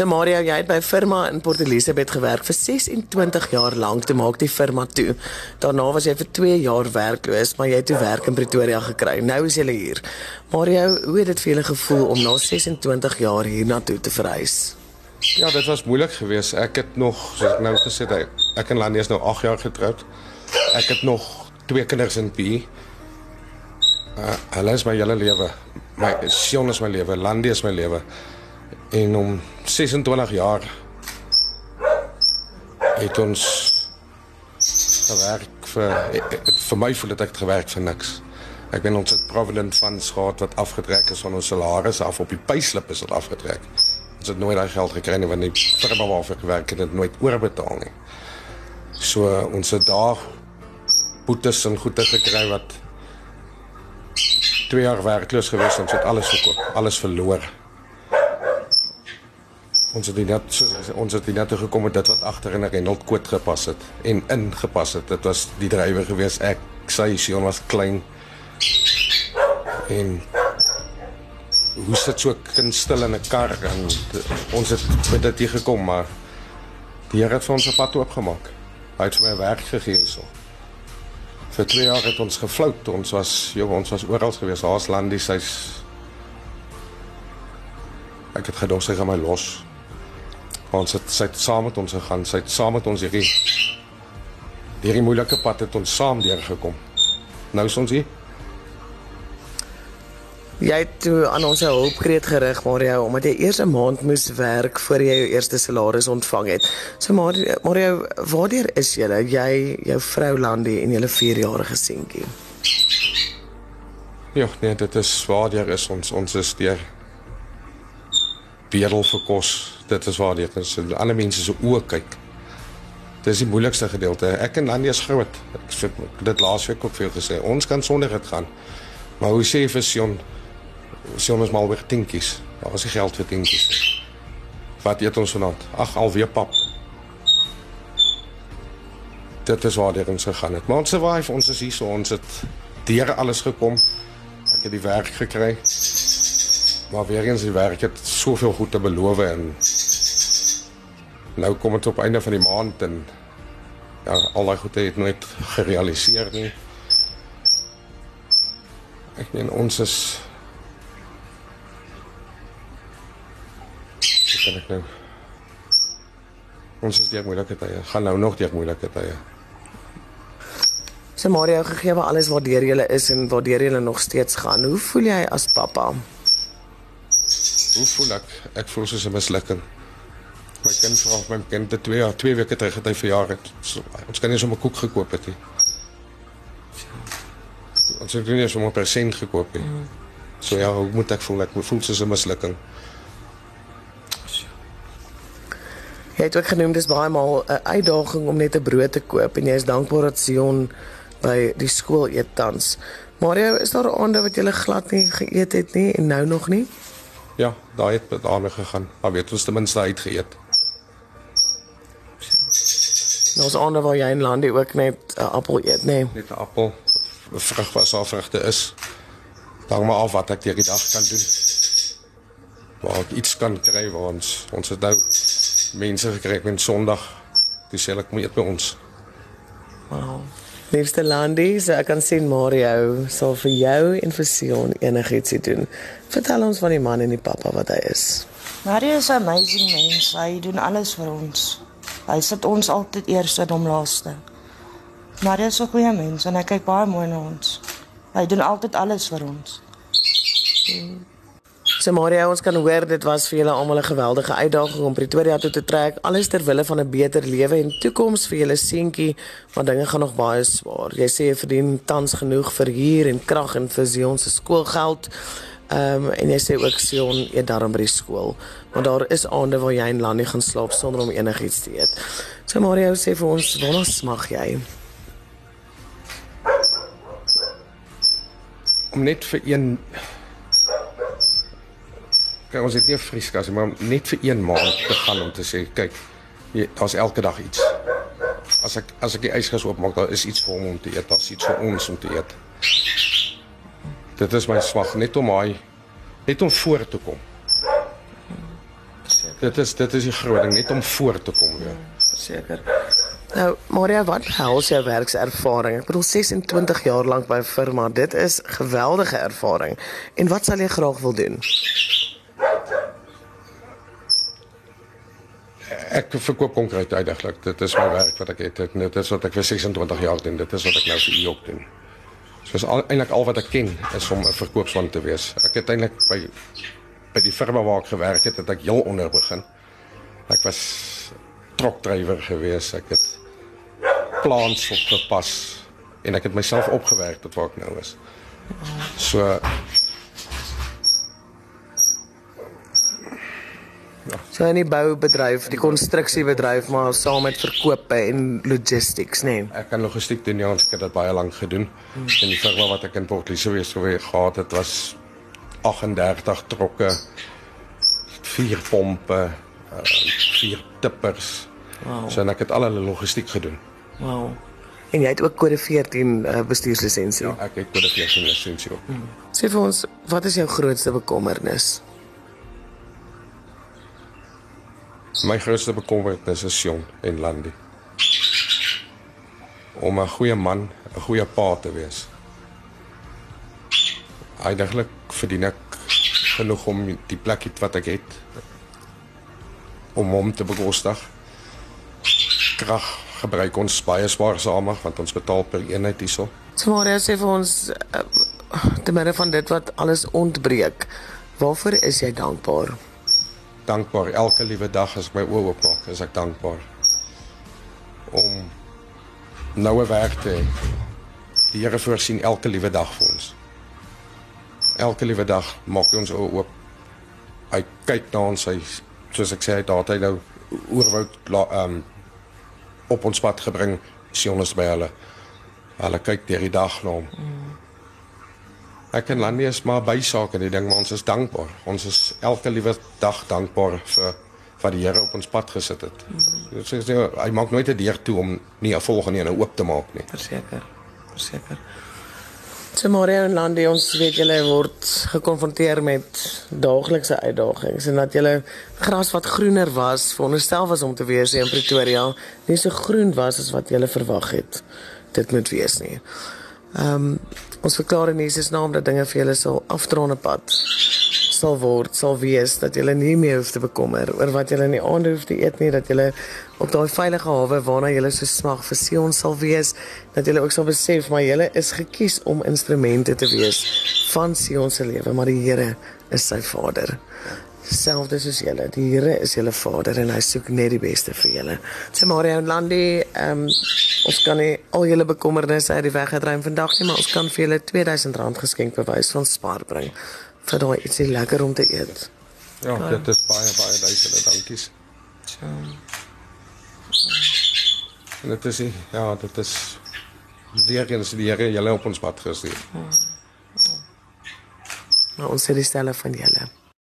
So Mario, jy het by firma in Port Elizabeth gewerk vir 26 jaar lank te maak die firma toe. Daarna was jy vir 2 jaar werkloos, maar jy het toe werk in Pretoria gekry. Nou is jy hier. Mario, hoe het dit vir julle gevoel om na 26 jaar hiernatoe te verhuis? Ja, dit was moeilik geweest. Ek het nog, soos ek nou gesê het, ek en Landy is nou 8 jaar getroud. Ek het nog twee kinders in PE. Uh, hulle is my hele lewe. My Sion is my lewe, Landy is my lewe. En om 26 jaar het ons gewerk vir vir my voel dit ek het gewerk vir niks. Ek ben ons het provident funds gehad wat afgetrek is van ons salaris af op die payslip is dit afgetrek. Ons het nooit daai geld gekry nie want die firma waarvoor ek gewerk het het nooit oorbetaal nie. So ons het daar boetes en goede gekry wat 2 jaar werkloos gewees en ons het alles verkoop, alles verloor. Ons het net soos ons het net gekom met dit wat agter in 'n Renault koot gepas het en ingepas het. Dit was die drywer gewees. Ek sê Sion was klein. En hoe sit so kind stil in 'n kar en ons het met dit hier gekom, maar die Here het vir ons 'n pad oopgemaak. Hy het vir my werk gegee hierso. Vir 2 jaar het ons geflout. Ons was, joh, ons was oral gewees. Haas landie, sy's Ek het gedog sy gaan my los. Ons het sy het saam met ons gegaan. Sy het saam met ons hierdie hierdie moeilike pad het ons saam deurgekom. Nou is ons hier. Jy het toe aan ons 'n hulpkreet gerig, Mario, omdat jy eers 'n maand moes werk voor jy jou eerste salaris ontvang het. So Mario, Mario, waardeur is jy? Jy, jou vrou Landie en julle 4-jarige seentjie. Ja, nee, dit is waardeur is ons ons is deur bedel vir kos. Dit is waar dit is. Alle mense se oë kyk. Dit is die moeilikste gedeelte. Ek en Landy is groot. Ek sê dit laasweek ook vir jou gesê. Ons kan sonder dit gaan. Maar hoe sê vir Sion? Sion is mal weer tinkies. Daar was nie geld vir tinkies. Wat eet ons vanaand? Ag, alweer pap. Dit is waar dit ons gegaan het. Maar ons survive, ons is hier so, ons het deur alles gekom. Ek het die werk gekry. Maar weer eens die werk het soveel goed te beloof en nou kom dit op einde van die maand en ja, al daai goede het nooit gerealiseer nie. Ek meen ons is ek nou? Ons is deur moeilike tye. Gaan nou nog deur moeilike tye. So Mario gegee alles waardeur jy is en waardeur jy nog steeds gaan. Hoe voel jy as pappa? Hoe voel ek? Ek voel soos 'n mislukking. My kind vra of my kind te 2 jaar, 2 weke terug het hy verjaar het. So, ons kan nie sommer koek gekoop het nie. Ons het nie sommer persent gekoop nie. So ja, hoe moet ek voel? Ek voel soos 'n mislukking. Jy het ook genoem dis baie maal 'n uitdaging om net 'n brood te koop en jy is dankbaar dat Sion by die skool eet tans. Mario, is daar aande wat jy glad nie geëet het nie en nou nog nie? Ja, daai het daarmee gegaan. Maar weet ons ten minste uitgeëet. Ons ander waar jy in Landie ook net 'n appel eet, nê? Nee. Net 'n appel. 'n Vrug wat al vrugte is. Hang maar af wat ek die dag kan doen. Waar ek iets kan kry waar ons ons het nou mense gekry met Sondag. Dis sê ek moet eet by ons. Wow. Liefste Landie, so ek kan sien Mario sal vir jou en vir Sion enigiets doen. Vertel ons van die man en die pappa wat hy is. Mario is 'n amazing mens. Hy doen alles vir ons. Hy sit ons altyd eers en hom laaste. Mario is 'n goeie mens en hy kyk baie mooi na ons. Hy doen altyd alles vir ons. So Mario, ons kan hoor dit was vir julle almal 'n geweldige uitdaging om Pretoria toe te trek, alles ter wille van 'n beter lewe en toekoms vir julle seentjie, want dinge gaan nog baie swaar. Jy sê jy verdien tans genoeg vir huur en krag en vir Sion se skoolgeld. Ehm um, en jy sê ook Sion eet daarom by die skool, want daar is aande waar jy in Landie gaan slaap sonder om enigiets te eet. So Mario sê vir ons, "Waar smag jy?" Om net vir een Kyk, ons het nie 'n vrieskas nie, maar net vir een maand te gaan om te sê, kyk, daar's elke dag iets. As ek as ek die yskas oopmaak, daar is iets vir hom om te eet, daar's iets vir ons om te eet. Dit is my smag net om hy net om voor te kom. Dit is dit is die groot ding net om voor te kom weer. Seker. Nou, Maria, wat hels jou werkservaring? Ek bedoel 26 jaar lank by 'n firma. Dit is geweldige ervaring. En wat sal jy graag wil doen? Ek verkoop konkreet uitdaglik. Dit is my werk wat ek het. Dit, dit is wat ek vir 26 jaar doen. Dit is wat ek nou vir u ook doen. So is al, eintlik al wat ek ken is om 'n verkoopsman te wees. Ek het eintlik by by die firma waar ek gewerk het, het ek heel onder begin. Ek was trokdrywer gewees. Ek het plans opgepas en ek het myself opgewerk tot waar ek nou is. So So in die boubedryf, die konstruksiebedryf, maar saam met verkope en logistics, nê? Nee. ek kan logistiek doen ja, ons het dit baie lank gedoen. En die firma wat ek in Port Elizabeth gehad het was 38 trokke, vier pompe, uh, vier tippers. Wow. So en ek het al hulle logistiek gedoen. Wow. En jy het ook kode 14 uh, bestuurslisensie. Ja, ek het kode 14 lisensie ook. Sê vir ons, wat is jou grootste bekommernis? My grootste bekommernis is Jon en Landy. Om 'n goeie man, 'n goeie pa te wees. Eindelik verdien ek genoeg om die plekkie wat ek het om hom te bekostig. Krag gebruik ons baie spaarsamer want ons betaal per eenheid hierso. So Maria sê vir ons uh, te midde van dit wat alles ontbreek, waarvoor is jy dankbaar? Dankbaar elke liewe dag as ek my oë oopmaak, is ek dankbaar om nou 'n werk te hê. Die Here voorsien elke liewe dag vir ons. Elke liewe dag maak hy ons oë oop. Hy kyk na ons, hy soos ek sê, hy het hy nou oorwoud um, op ons pad gebring, Sion is by hulle. Hulle kyk deur die dag na hom. Ek en Landy is maar bysaak in die ding, maar ons is dankbaar. Ons is elke liewe dag dankbaar vir wat die Here op ons pad gesit het. Dit sê so, hy maak nooit 'n deur toe om nie 'n volgende een oop te maak nie. Verseker. Verseker. So Maria en Landy, ons weet julle word gekonfronteer met daaglikse uitdagings en dat julle gras wat groener was, veronderstel was om te wees in Pretoria, nie so groen was as wat julle verwag het. Dit moet wees nie. Ehm um, ons verklaar in Jesus naam dat dinge vir julle sal afdraande pad sal word, sal wees dat julle nie meer hoef te bekommer oor wat julle in die aand hoef te eet nie, dat julle op daai veilige hawe waarna julle so smag vir Sion sal wees, dat julle ook sal besef maar julle is gekies om instrumente te wees van Sion se lewe, maar die Here is sy Vader. Selfs soos julle, die Here is julle Vader en hy soek net die beste vir julle. So Maria en Landy, ehm um, ons kan nie al julle bekommernisse uit die weg uitruim vandag nie, maar ons kan vir julle R2000 geskenk bewys van spaar bring vir daai ietsie lekker om te eet. Ja, dit is baie baie duisende dankies. So. En dit is ja, dit is weer eens die Here julle op ons pad gestuur. Maar ons sê die stelle van julle.